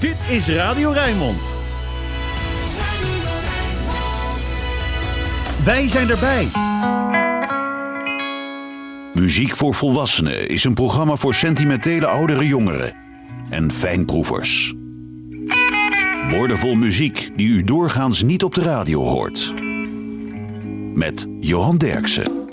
Dit is Radio Rijnmond. Wij zijn erbij. Muziek voor Volwassenen is een programma voor sentimentele oudere jongeren en fijnproevers. Woordenvol muziek die u doorgaans niet op de radio hoort. Met Johan Derksen.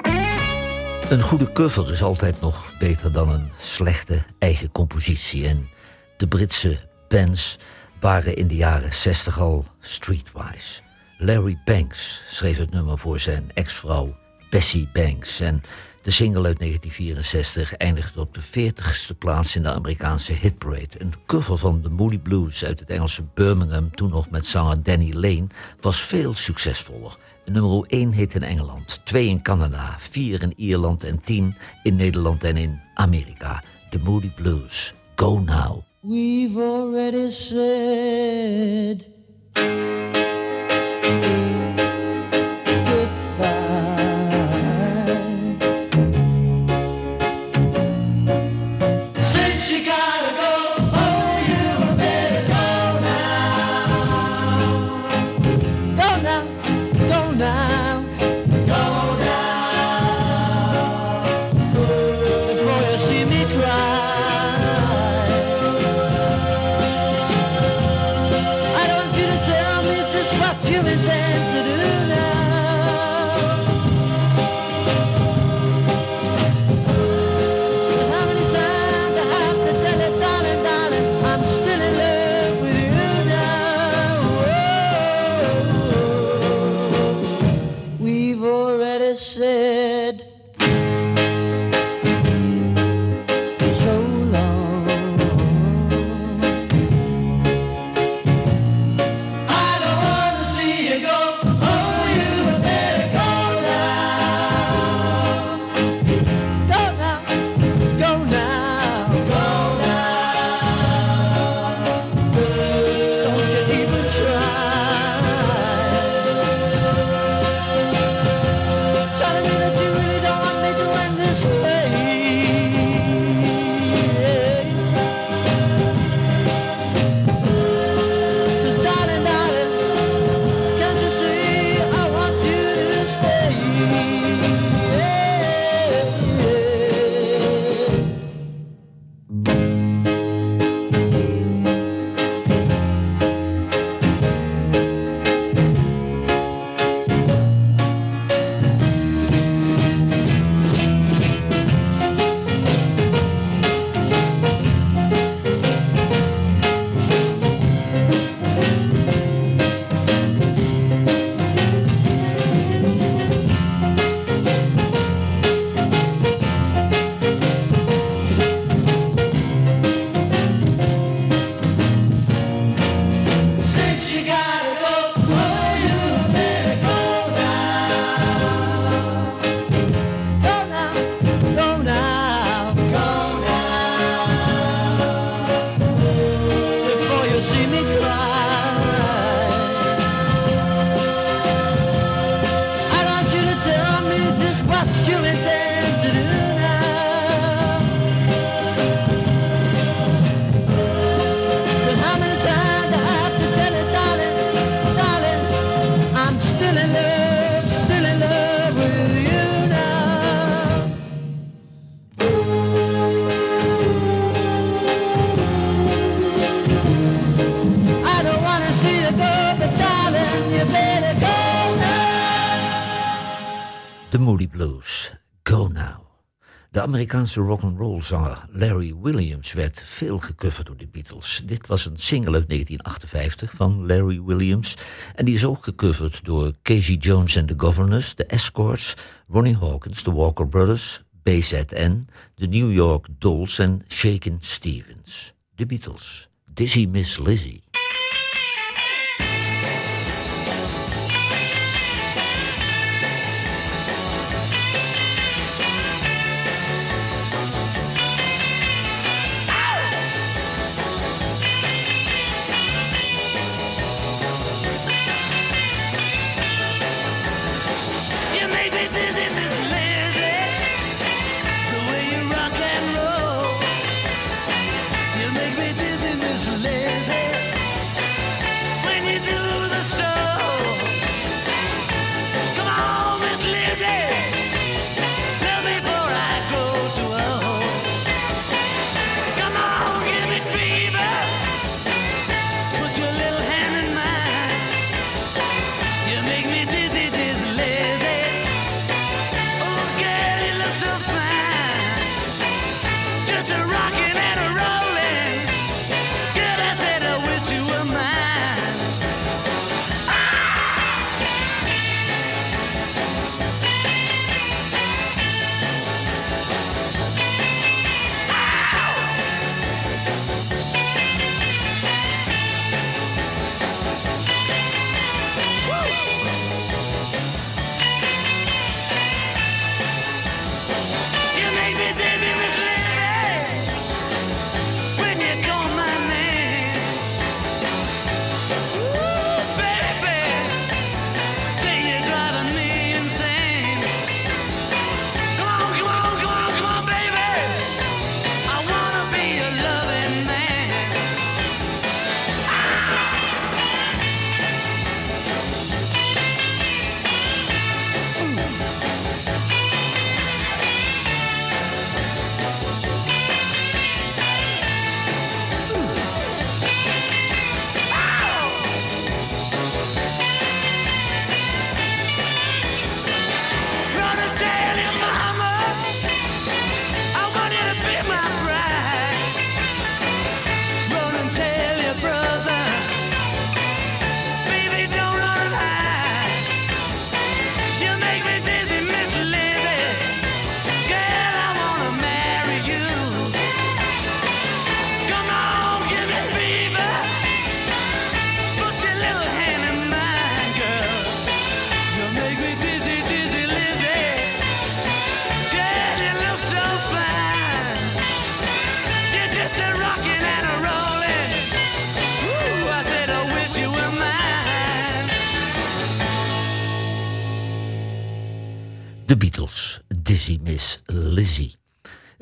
Een goede cover is altijd nog beter dan een slechte eigen compositie. En de Britse bands waren in de jaren 60 al streetwise. Larry Banks schreef het nummer voor zijn ex-vrouw Bessie Banks. En de single uit 1964 eindigde op de 40ste plaats in de Amerikaanse hitparade. Een cover van de Moody Blues uit het Engelse Birmingham, toen nog met zanger Danny Lane, was veel succesvoller. Nummer 1 heet in Engeland, 2 in Canada, 4 in Ierland en 10 in Nederland en in Amerika. The Moody Blues. Go now. We've already said Amerikaanse rock'n'roll zanger Larry Williams werd veel gecoverd door de Beatles. Dit was een single uit 1958 van Larry Williams. En die is ook gecoverd door Casey Jones and the Governors, The Escorts, Ronnie Hawkins, The Walker Brothers, BZN, The New York Dolls en Shakin' Stevens. De Beatles. Dizzy Miss Lizzie.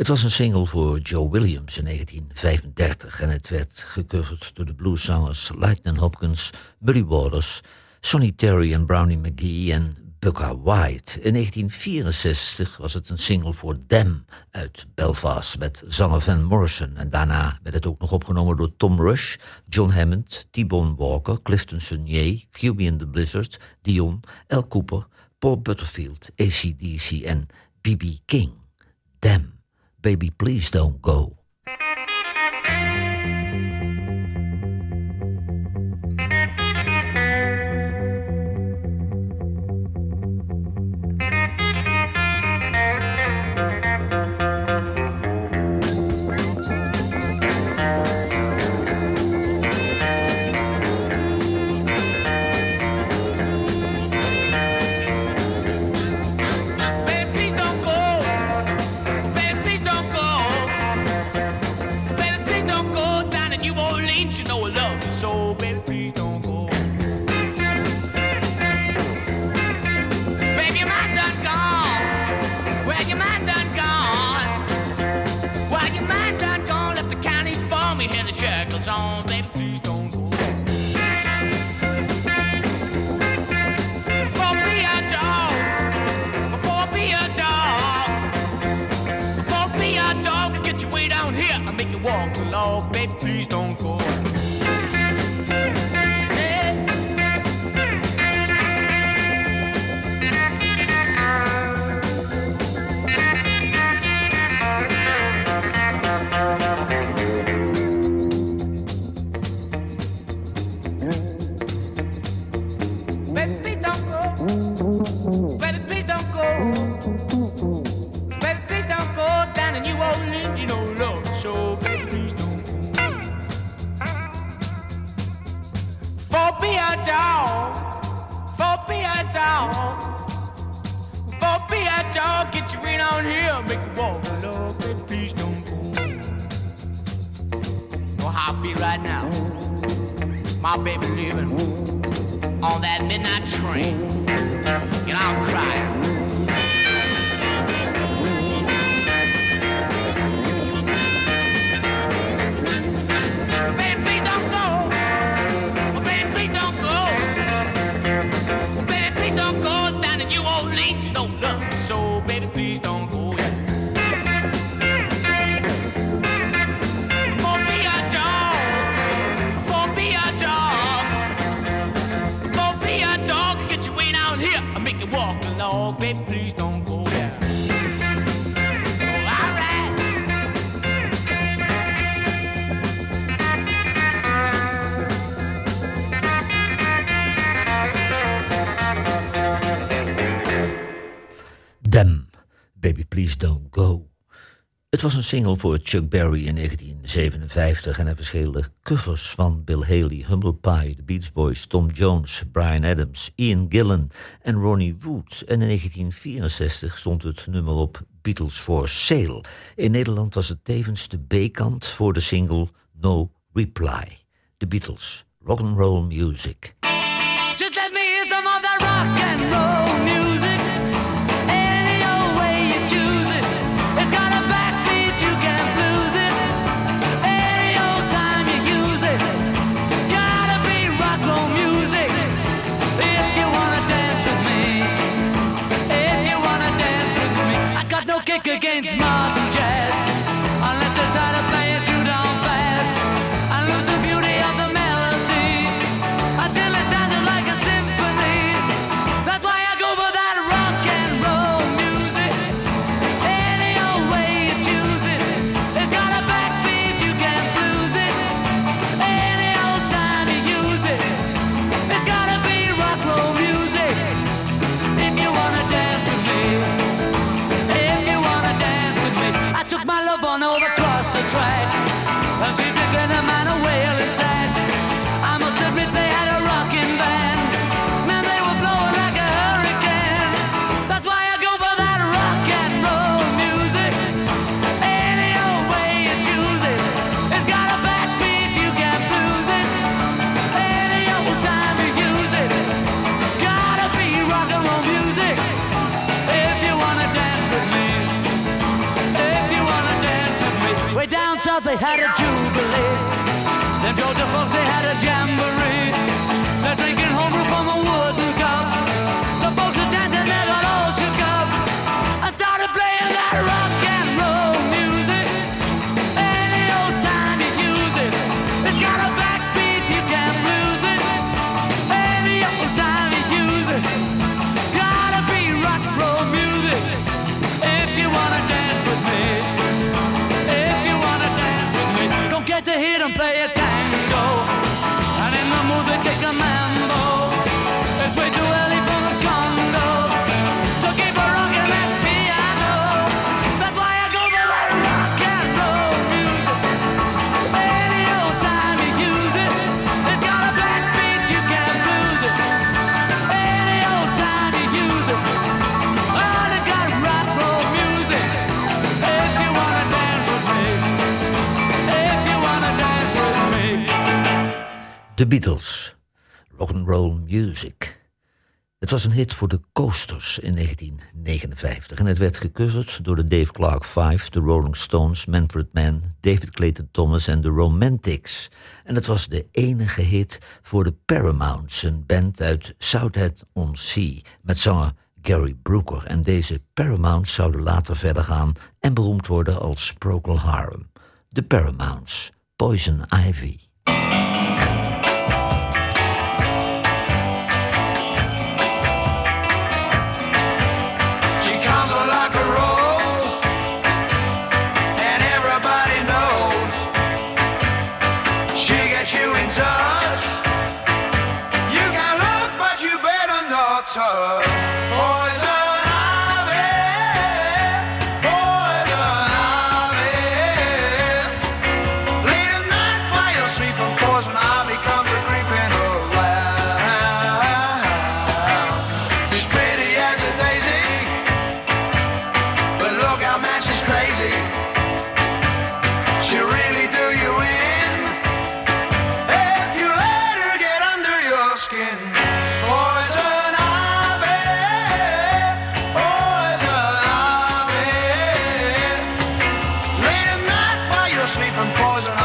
Het was een single voor Joe Williams in 1935 en het werd gecoverd door de blueszangers Lightning Hopkins, Muddy Waters, Sonny Terry en Brownie McGee en Bukka White. In 1964 was het een single voor Them uit Belfast met zanger Van Morrison. En daarna werd het ook nog opgenomen door Tom Rush, John Hammond, T-Bone Walker, Clifton Sunnier, QB and the Blizzard, Dion, Al Cooper, Paul Butterfield, ACDC en B.B. King. Them, baby please don't go. here. I make you walk along, baby, please don't go. down here, make you walk the love that please don't go. Know how I feel right now. My baby leaving on that midnight train, and I'm crying. Het was een single voor Chuck Berry in 1957 en hij verschillende covers van Bill Haley, Humble Pie, The Beach Boys, Tom Jones, Brian Adams, Ian Gillan en Ronnie Wood. En in 1964 stond het nummer op Beatles for Sale. In Nederland was het tevens de B-kant voor de single No Reply. The Beatles, rock and roll music. Just let me hear some of that rock and roll music. all across the tracks. And she's picking a man Them Georgia folks, they had a jamboree. The Beatles. Rock'n'roll music. Het was een hit voor de Coasters in 1959 en het werd gecoverd door de Dave Clark Five, de Rolling Stones, Manfred Mann, David Clayton Thomas en de Romantics. En het was de enige hit voor de Paramounts, een band uit Southend-on-Sea met zanger Gary Brooker. En deze Paramounts zouden later verder gaan en beroemd worden als Procol Harum. De Paramounts, Poison Ivy. sleeping poison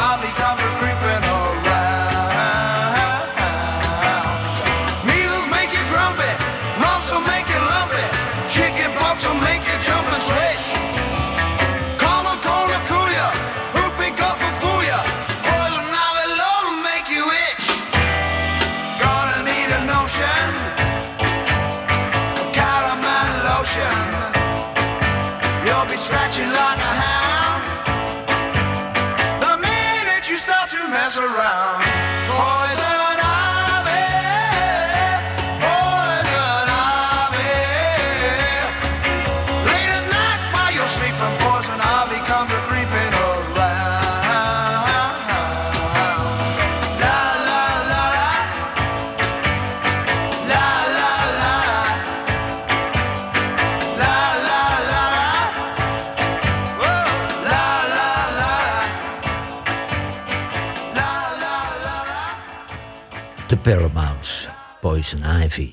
Ivy.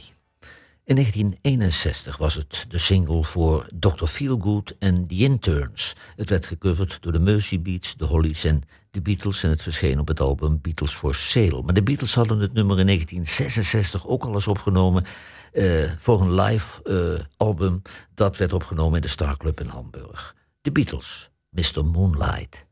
In 1961 was het de single voor Dr. Feelgood en The Interns. Het werd gecoverd door de Mercy Beats, de Hollies en de Beatles en het verscheen op het album Beatles for Sale. Maar de Beatles hadden het nummer in 1966 ook al eens opgenomen eh, voor een live eh, album Dat werd opgenomen in de Star Club in Hamburg. De Beatles, Mr. Moonlight.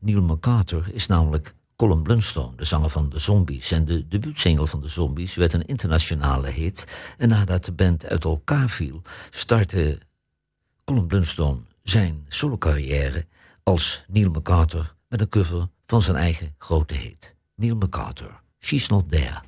Neil McCarter is namelijk Colin Blunstone, de zanger van The Zombies. En de debuutsingle van de Zombies werd een internationale hit. En nadat de band uit elkaar viel, startte Colin Blunstone zijn solocarrière als Neil McCarter met een cover van zijn eigen grote hit. Neil McCarter, She's Not There.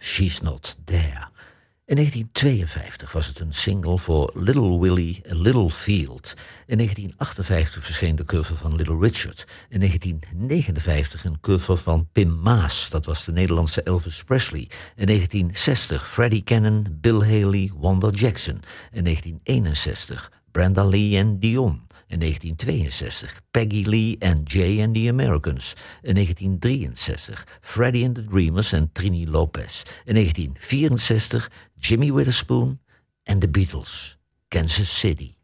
She's Not There. In 1952 was het een single voor Little Willie A Little Field. In 1958 verscheen de cover van Little Richard. In 1959 een cover van Pim Maas, dat was de Nederlandse Elvis Presley. In 1960 Freddie Cannon, Bill Haley, Wanda Jackson. In 1961 Brenda Lee en Dion. In 1962 Peggy Lee en Jay and the Americans. In 1963 Freddie and the Dreamers en Trini Lopez. In 1964 Jimmy Witherspoon en The Beatles. Kansas City.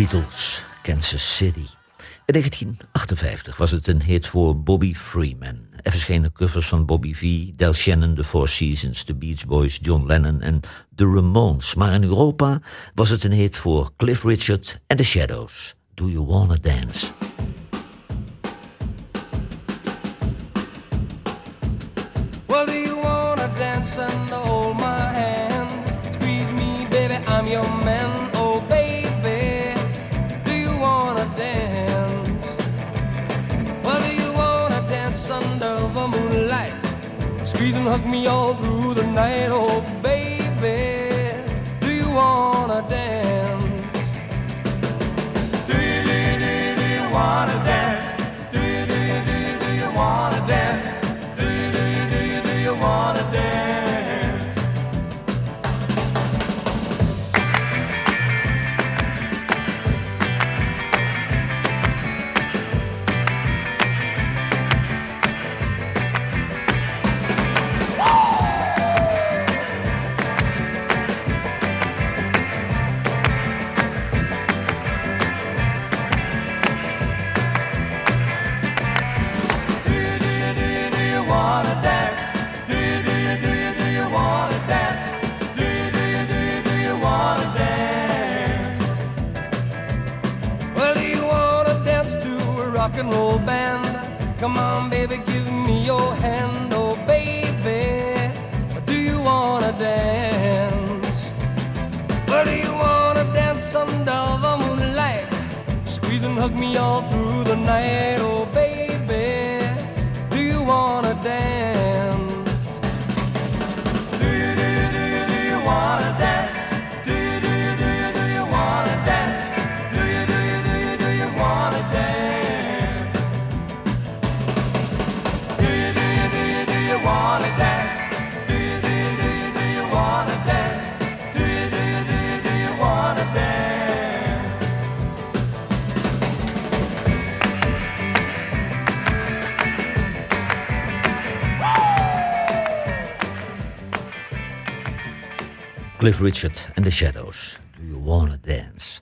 Beatles, Kansas City. In 1958 was het een hit voor Bobby Freeman. Er verschenen covers van Bobby V, Del Shannon, The Four Seasons, The Beach Boys, John Lennon en The Ramones. Maar in Europa was het een hit voor Cliff Richard en The Shadows. Do You Wanna Dance? And hug me all through the night. Oh, baby, give me your hand, oh baby. Do you wanna dance? Well, do you wanna dance under the moonlight? Squeeze and hug me all through the night, oh Cliff Richard and the Shadows. Do You Wanna Dance?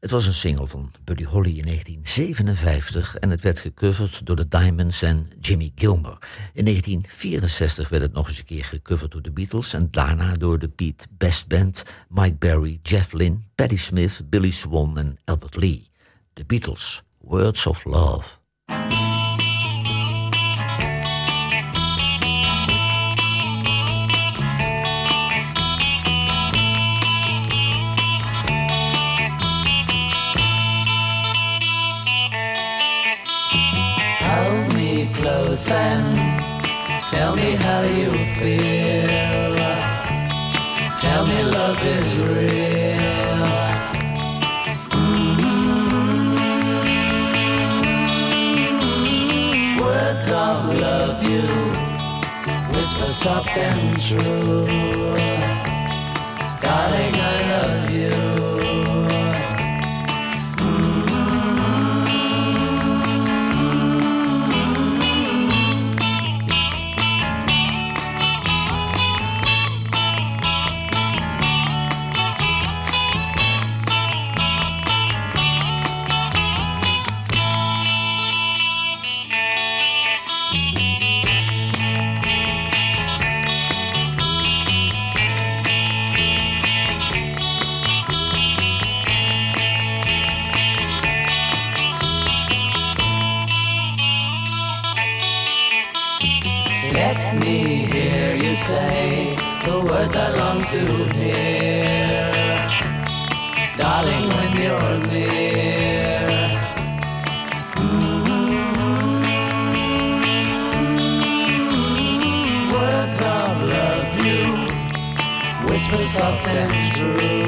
Het was een single van Buddy Holly in 1957 en het werd gecoverd door de Diamonds en Jimmy Gilmer. In 1964 werd het nog eens een keer gecoverd door de Beatles en daarna door de Pete Best Band, Mike Berry, Jeff Lynne, Patti Smith, Billy Swan en Albert Lee. De Beatles, Words of Love. Close and tell me how you feel. Tell me love is real. Mm. Words of love you whisper soft and true. You're near. Mm, Words of love you whisper soft and true.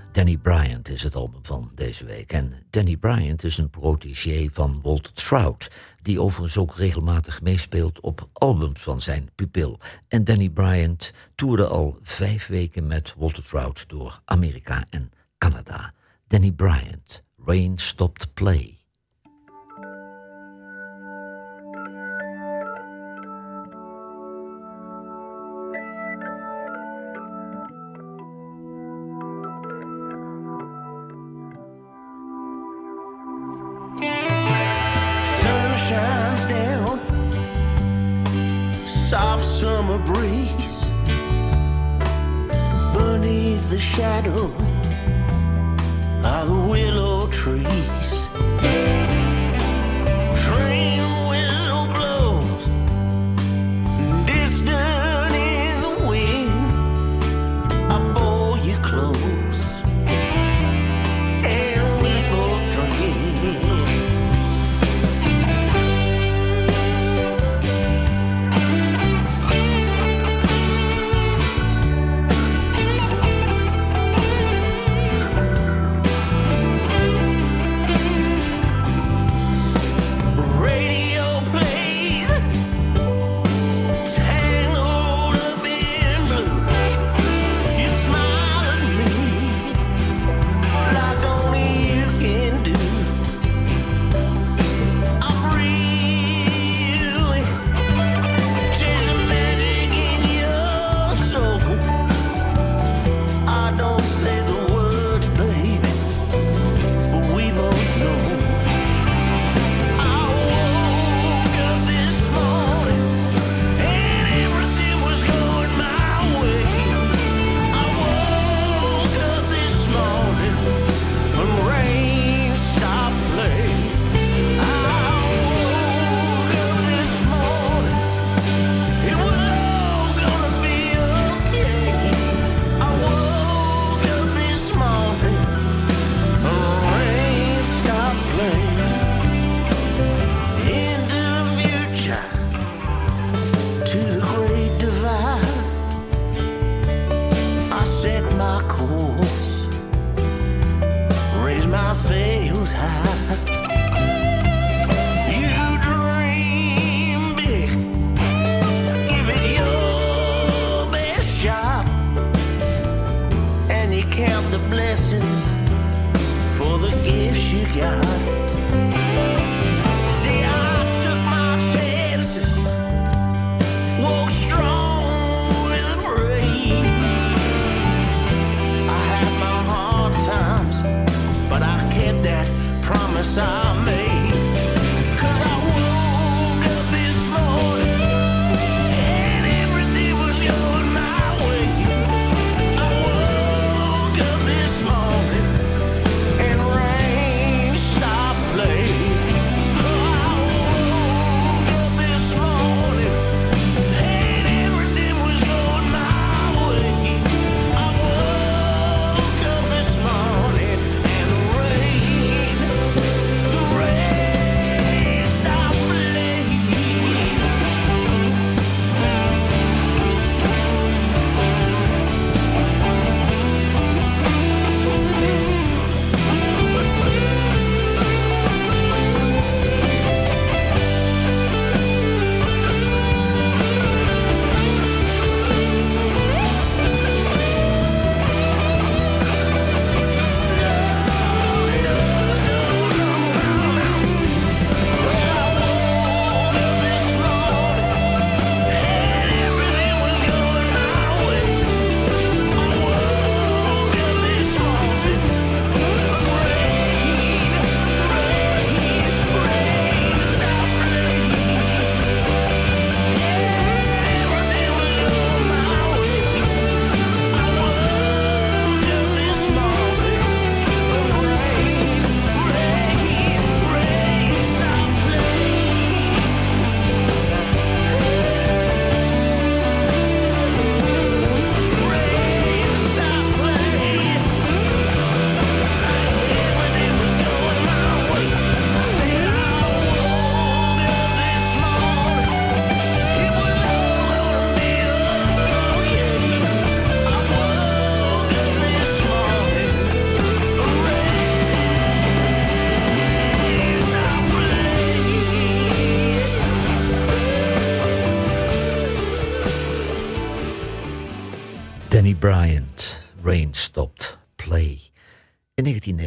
Danny Bryant is het album van deze week. En Danny Bryant is een protégé van Walter Trout, die overigens ook regelmatig meespeelt op albums van zijn pupil. En Danny Bryant toerde al vijf weken met Walter Trout door Amerika en Canada. Danny Bryant, Rain Stopped Play. Summer breeze beneath the shadow of the willow trees.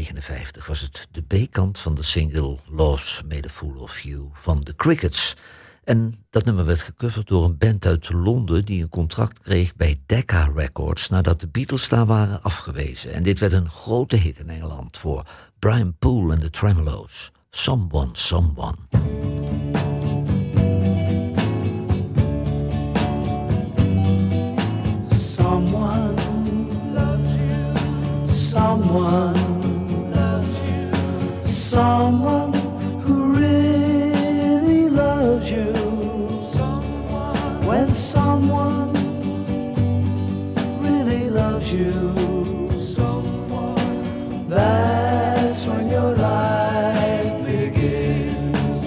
1959 was het de B-kant van de single Love's Made a Fool of You van The Crickets. En dat nummer werd gecoverd door een band uit Londen die een contract kreeg bij Decca Records nadat de Beatles daar waren afgewezen. En dit werd een grote hit in Engeland voor Brian Poole en de Tremolo's. Someone, someone. Someone. someone someone who really loves you. When someone really loves you, someone that's when your life begins.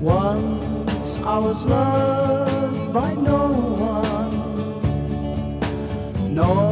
Once I was loved by no one. No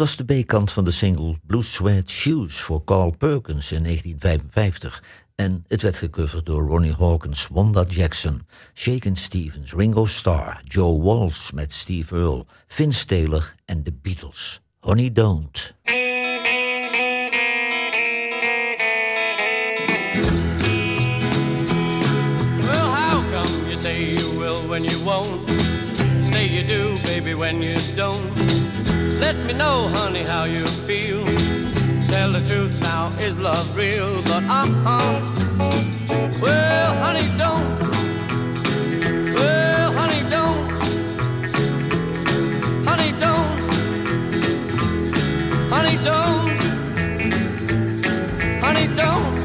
was de B-kant van de single Blue Suede Shoes voor Carl Perkins in 1955. En het werd gecoverd door Ronnie Hawkins, Wanda Jackson, Shakin' Stevens, Ringo Starr, Joe Walsh met Steve Earle, Vince Taylor en de Beatles. Honey Don't. Well, how come you say you will when you won't? Say you do, baby, when you don't. Let me know, honey, how you feel. Tell the truth now, is love real? But uh-uh. Well, honey, don't. Well, honey, don't. Honey, don't. Honey, don't. Honey, don't.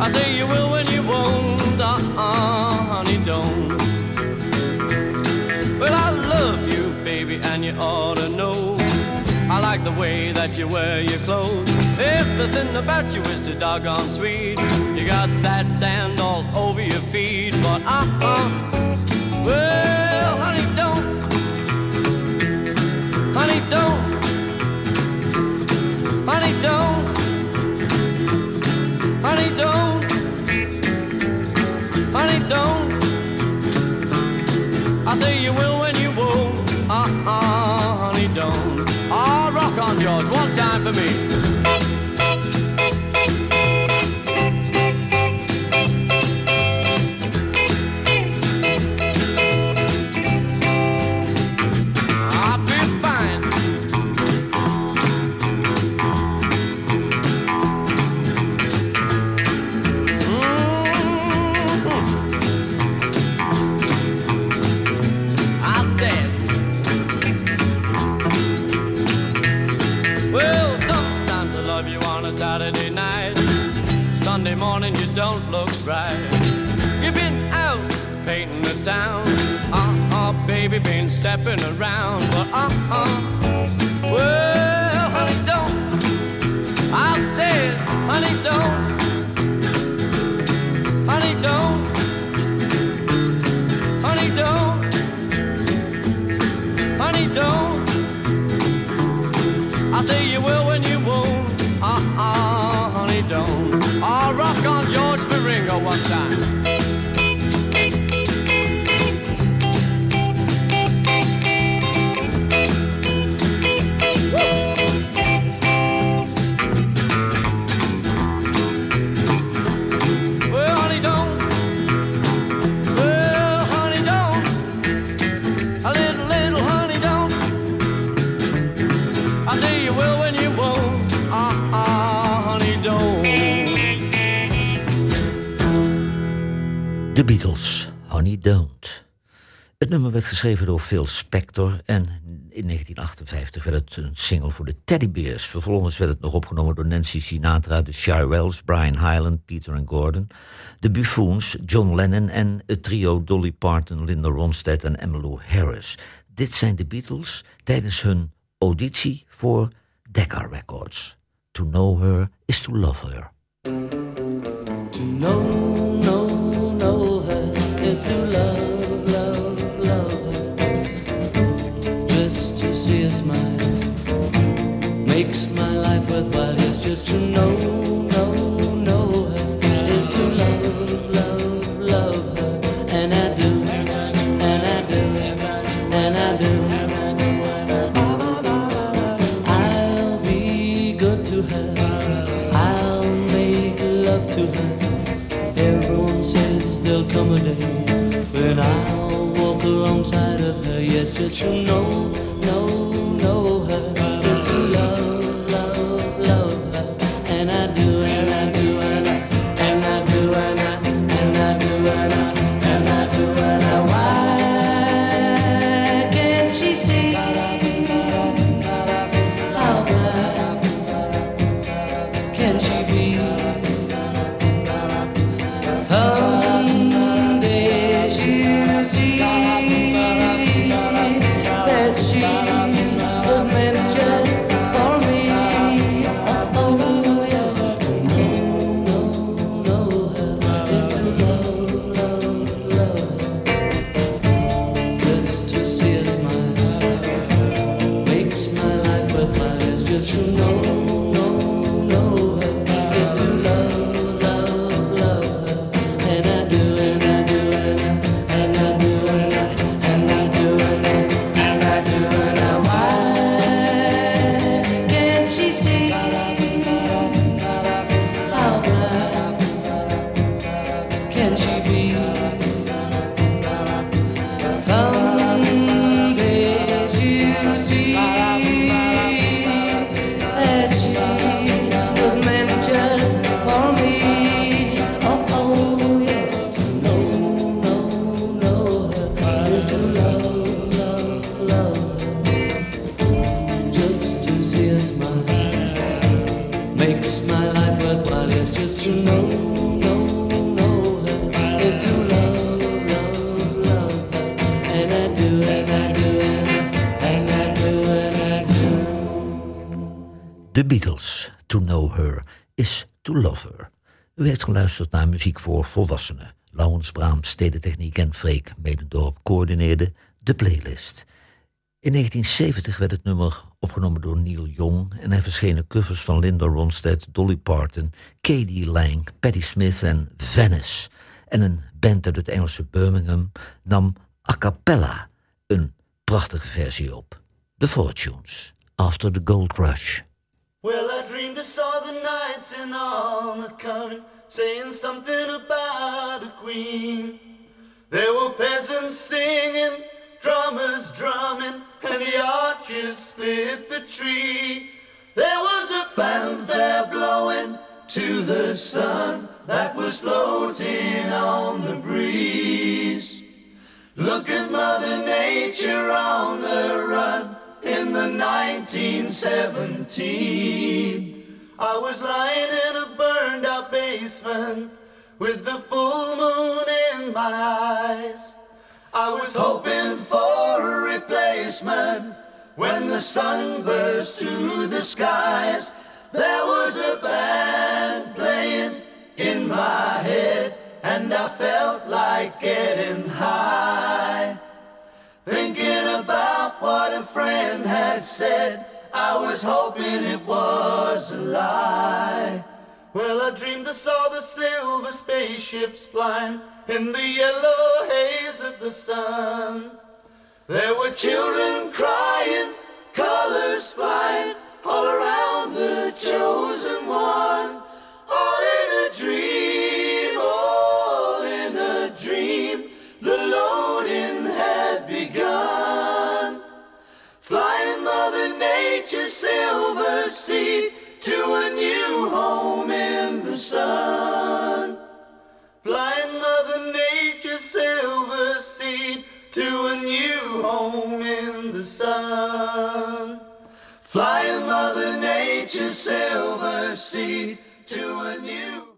I say you will when and you ought to know. I like the way that you wear your clothes. Everything about you is so doggone sweet. You got that sand all over your feet, but uh-uh. Well, honey, don't. Honey, don't. Honey, don't. Honey, don't. Honey, don't. I say you will yours. One time for me. sound. Uh-huh, baby, been stepping around, but uh-huh. Geschreven door Phil Spector en in 1958 werd het een single voor de Teddy Bears. Vervolgens werd het nog opgenomen door Nancy Sinatra, de Shirelles, Brian Hyland, Peter and Gordon, de Buffoons, John Lennon en het trio Dolly Parton, Linda Ronstadt en Emmylou Harris. Dit zijn de Beatles tijdens hun auditie voor Decca Records. To know her is to love her. To know, smile makes my life worthwhile. Yes, just to know, can she be? Beatles, To Know Her, is To Love Her. U heeft geluisterd naar muziek voor volwassenen. Laurens Braam, Stedentechniek en Freek Medendorp coördineerde de playlist. In 1970 werd het nummer opgenomen door Neil Young en er verschenen covers van Linda Ronstadt, Dolly Parton, Katie Lang, Patti Smith en Venice. En een band uit het Engelse Birmingham nam a cappella een prachtige versie op. The Fortunes, After the Gold Rush. Well, I dreamed I saw the knights in armor coming, saying something about a queen. There were peasants singing, drummers drumming, and the archers split the tree. There was a fanfare blowing to the sun that was floating on the breeze. Look at Mother Nature on the run in the 1917. I was lying in a burned out basement with the full moon in my eyes. I was hoping for a replacement when the sun burst through the skies. There was a band playing in my head, and I felt like getting had said, I was hoping it was a lie. Well, I dreamed I saw the silver spaceships flying in the yellow haze of the sun. There were children crying, colors flying all around the chosen one. Silver seed to a new home in the sun. Flying Mother Nature's silver seed to a new